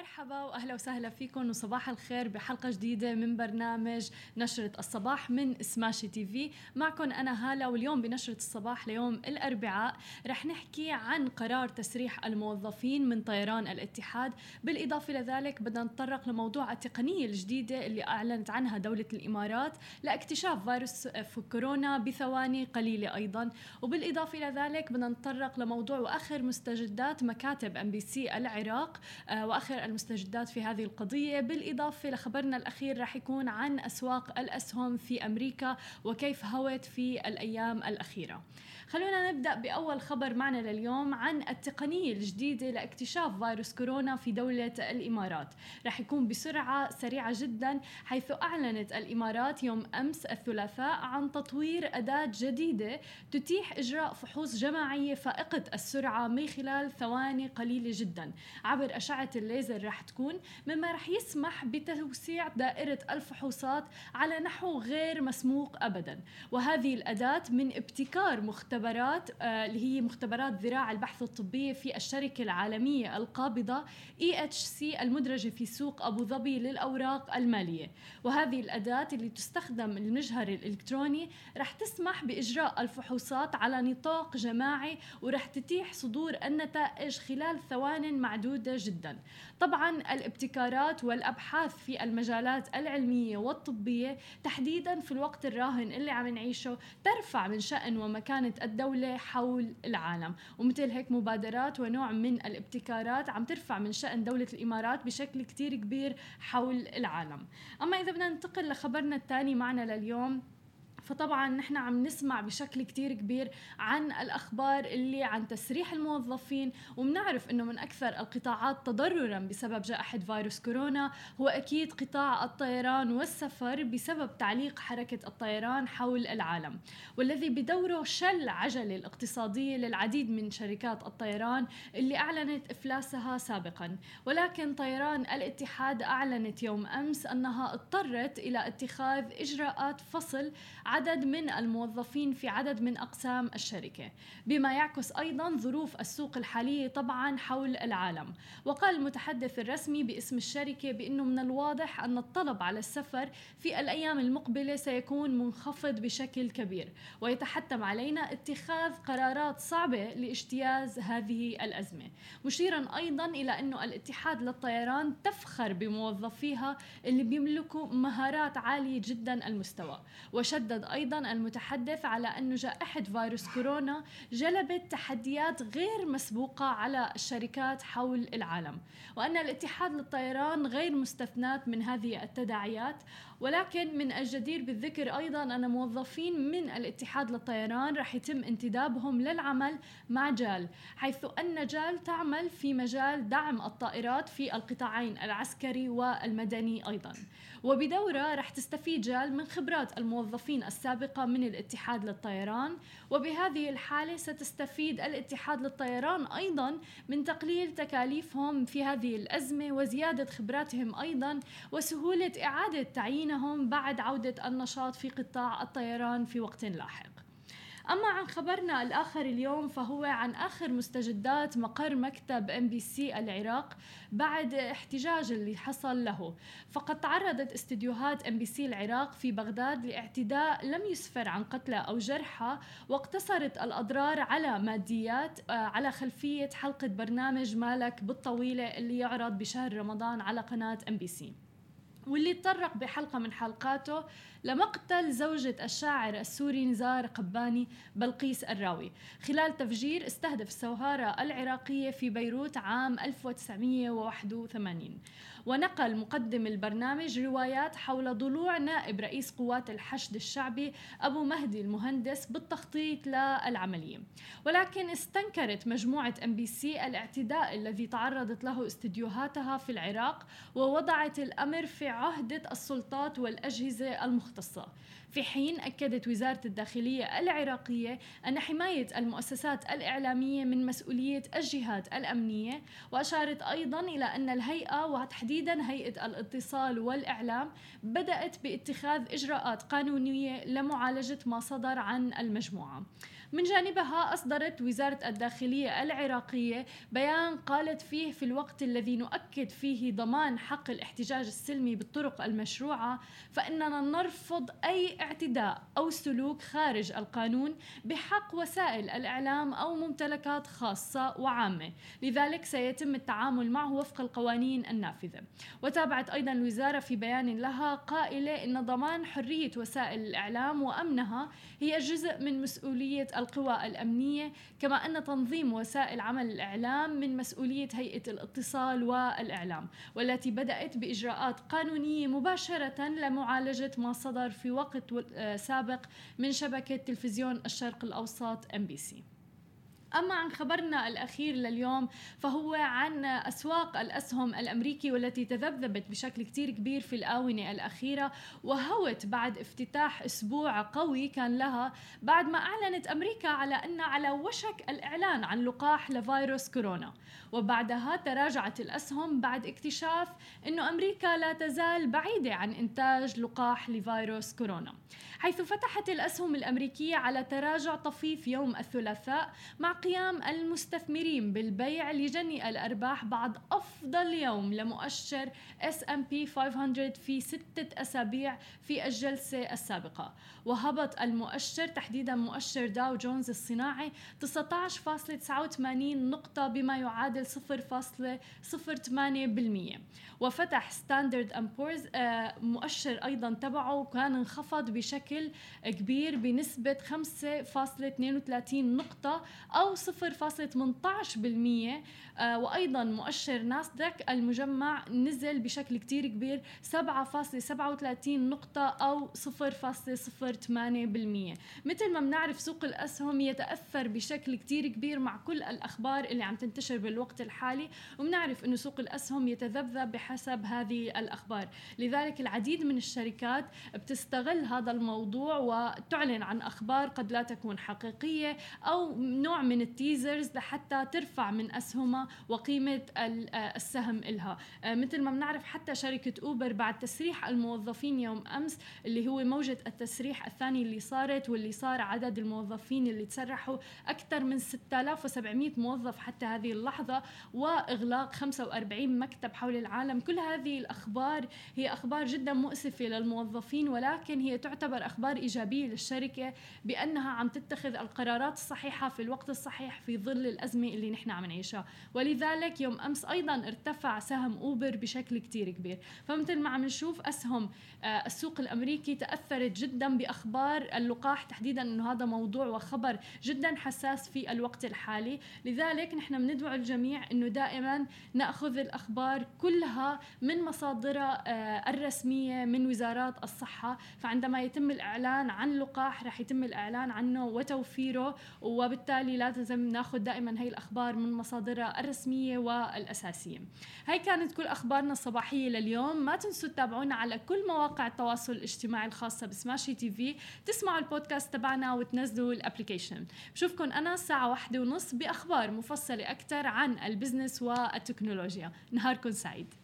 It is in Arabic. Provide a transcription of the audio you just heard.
مرحبا وأهلا وسهلا فيكم وصباح الخير بحلقة جديدة من برنامج نشرة الصباح من Smashi TV. معكم أنا هالة واليوم بنشرة الصباح ليوم الأربعاء رح نحكي عن قرار تسريح الموظفين من طيران الاتحاد. بالإضافة لذلك بدنا نتطرق لموضوع التقنية الجديدة اللي أعلنت عنها دولة الإمارات لاكتشاف فيروس كورونا بثواني قليلة أيضا. وبالإضافة لذلك بدنا نتطرق لموضوع وآخر مستجدات مكاتب MBC العراق آه، وآخر المستجدات في هذه القضية. بالإضافة لخبرنا الأخير راح يكون عن أسواق الأسهم في أمريكا وكيف هوت في الأيام الأخيرة. خلونا نبدأ بأول خبر معنا لليوم عن التقنية الجديدة لاكتشاف فيروس كورونا في دولة الإمارات. راح يكون بسرعة سريعة جدا حيث أعلنت الإمارات يوم أمس الثلاثاء عن تطوير أداة جديدة تتيح إجراء فحوص جماعية فائقة السرعة من خلال ثواني قليلة جدا. عبر أشعة الليزر راح تكون مما راح يسمح بتوسيع دائرة الفحوصات على نحو غير مسموق ابدا. وهذه الأداة من ابتكار مختبرات آه، اللي هي مختبرات ذراع البحث الطبيه في الشركة العالمية القابضة IHC المدرجة في سوق أبو ظبي للأوراق المالية. وهذه الأداة اللي تستخدم المجهر الإلكتروني راح تسمح بإجراء الفحوصات على نطاق جماعي وراح تتيح صدور النتائج خلال ثوان معدودة جدا. طبعا الابتكارات والأبحاث في المجالات العلمية والطبية تحديدا في الوقت الراهن اللي عم نعيشه ترفع من شأن ومكانة الدولة حول العالم. ومثل هيك مبادرات ونوع من الابتكارات عم ترفع من شأن دولة الإمارات بشكل كتير كبير حول العالم. أما إذا بدنا ننتقل لخبرنا الثاني معنا لليوم فطبعا نحن عم نسمع بشكل كتير كبير عن الأخبار اللي عن تسريح الموظفين وبنعرف أنه من أكثر القطاعات تضررا بسبب جائحة فيروس كورونا هو أكيد قطاع الطيران والسفر بسبب تعليق حركة الطيران حول العالم والذي بدوره شل عجلة الاقتصادية للعديد من شركات الطيران اللي أعلنت إفلاسها سابقا. ولكن طيران الاتحاد أعلنت يوم أمس أنها اضطرت إلى اتخاذ إجراءات فصل من الموظفين في عدد من أقسام الشركة بما يعكس أيضا ظروف السوق الحالية طبعا حول العالم. وقال المتحدث الرسمي باسم الشركة بأنه من الواضح أن الطلب على السفر في الأيام المقبلة سيكون منخفض بشكل كبير ويتحتم علينا اتخاذ قرارات صعبة لاجتياز هذه الأزمة. مشيرا أيضا إلى أنه الاتحاد للطيران تفخر بموظفيها اللي بيملكوا مهارات عالية جدا المستوى وشدد شدد أيضا المتحدث على أن جائحة فيروس كورونا جلبت تحديات غير مسبوقة على الشركات حول العالم وأن الاتحاد للطيران غير مستثنات من هذه التداعيات. ولكن من الجدير بالذكر أيضا أن موظفين من الاتحاد للطيران رح يتم انتدابهم للعمل مع جال حيث أن جال تعمل في مجال دعم الطائرات في القطاعين العسكري والمدني أيضا. وبدورة رح تستفيد جال من خبرات الموظفين السابقة من الاتحاد للطيران وبهذه الحالة ستستفيد الاتحاد للطيران أيضا من تقليل تكاليفهم في هذه الأزمة وزيادة خبراتهم أيضا وسهولة إعادة تعيينهم بعد عودة النشاط في قطاع الطيران في وقت لاحق. أما عن خبرنا الآخر اليوم فهو عن آخر مستجدات مقر مكتب إم بي سي العراق بعد احتجاج اللي حصل له. فقد تعرضت استديوهات إم بي سي العراق في بغداد لاعتداء لم يسفر عن قتلى أو جرحى واقتصرت الأضرار على ماديات آه، على خلفية حلقة برنامج مالك بالطويلة اللي يعرض بشهر رمضان على قناة إم بي سي. واللي تطرق بحلقة من حلقاته لمقتل زوجة الشاعر السوري نزار قباني بلقيس الراوي. خلال تفجير استهدف السفارة العراقية في بيروت عام 1981 ونقل مقدم البرنامج روايات حول ضلوع نائب رئيس قوات الحشد الشعبي أبو مهدي المهندس بالتخطيط للعملية. ولكن استنكرت مجموعة ام بي سي الاعتداء الذي تعرضت له استديوهاتها في العراق ووضعت الأمر في عهدة السلطات والأجهزة المختصة. في حين أكدت وزارة الداخلية العراقية أن حماية المؤسسات الإعلامية من مسؤولية الجهات الأمنية وأشارت أيضا إلى أن الهيئة وتحديدا هيئة الاتصال والإعلام بدأت باتخاذ إجراءات قانونية لمعالجة ما صدر عن المجموعة. من جانبها أصدرت وزارة الداخلية العراقية بيان قالت فيه في الوقت الذي نؤكد فيه ضمان حق الاحتجاج السلمي بالطرق المشروعة فإننا نرفض أي اعتداء أو سلوك خارج القانون بحق وسائل الإعلام أو ممتلكات خاصة وعامة. لذلك سيتم التعامل معه وفق القوانين النافذة. وتابعت أيضا الوزارة في بيان لها قائلة إن ضمان حرية وسائل الإعلام وأمنها هي جزء من مسؤولية القوى الأمنية كما أن تنظيم وسائل عمل الإعلام من مسؤولية هيئة الاتصال والإعلام والتي بدأت بإجراءات قانونية مباشرة لمعالجة ما صدر في وقت سابق من شبكة تلفزيون الشرق الأوسط ام بي سي أما عن خبرنا الأخير لليوم فهو عن أسواق الأسهم الأمريكي والتي تذبذبت بشكل كتير كبير في الآونة الأخيرة وهوت بعد افتتاح أسبوع قوي كان لها بعد ما أعلنت أمريكا على أن على وشك الإعلان عن لقاح لفيروس كورونا. وبعدها تراجعت الأسهم بعد اكتشاف أن أمريكا لا تزال بعيدة عن إنتاج لقاح لفيروس كورونا. حيث فتحت الأسهم الأمريكية على تراجع طفيف يوم الثلاثاء مع قيام المستثمرين بالبيع لجني الأرباح بعد أفضل يوم لمؤشر S&P 500 في ستة أسابيع في الجلسة السابقة. وهبط المؤشر تحديدا مؤشر داو جونز الصناعي 19.89 نقطة بما يعادل 0.08% وفتح ستاندرد أند بورز مؤشر أيضا تبعه كان انخفض بشكل كبير بنسبة 5.32 نقطة أو 0.18% آه، وأيضا مؤشر ناسداك المجمع نزل بشكل كتير كبير 7.37 نقطة أو 0.08% مثل ما بنعرف سوق الأسهم يتأثر بشكل كتير كبير مع كل الأخبار اللي عم تنتشر بالوقت الحالي وبنعرف أنه سوق الأسهم يتذبذب بحسب هذه الأخبار. لذلك العديد من الشركات بتستغل هذا الموضوع وتعلن عن أخبار قد لا تكون حقيقية أو نوع من التيزرز لحتى ترفع من أسهمها وقيمة السهم إلها. آه، مثل ما بنعرف حتى شركة أوبر بعد تسريح الموظفين يوم أمس اللي هو موجة التسريح الثاني اللي صارت واللي صار عدد الموظفين اللي تسرحوا أكثر من 6700 موظف حتى هذه اللحظة وإغلاق 45 مكتب حول العالم. كل هذه الأخبار هي أخبار جدا مؤسفة للموظفين ولكن هي تعتبر أخبار إيجابية للشركة بأنها عم تتخذ القرارات الصحيحة في الوقت الصحيح. في ظل الأزمة اللي نحن عم نعيشها. ولذلك يوم أمس أيضا ارتفع سهم أوبر بشكل كتير كبير. فمثل ما عم نشوف أسهم آه، السوق الأمريكي تأثرت جدا بأخبار اللقاح تحديدا أنه هذا موضوع وخبر جدا حساس في الوقت الحالي. لذلك نحن بندعو الجميع أنه دائما نأخذ الأخبار كلها من مصادرها آه، الرسمية من وزارات الصحة. فعندما يتم الإعلان عن لقاح رح يتم الإعلان عنه وتوفيره وبالتالي لازم ناخذ دائما هي الأخبار من مصادرها الرسمية والأساسية. هاي كانت كل أخبارنا الصباحية لليوم. ما تنسوا تتابعونا على كل مواقع التواصل الاجتماعي الخاصة بسماشي تي في. تسمعوا البودكاست تبعنا وتنزلوا ال application. بشوفكم أنا الساعة واحدة ونص بأخبار مفصلة أكثر عن البزنس والتكنولوجيا. نهاركم سعيد.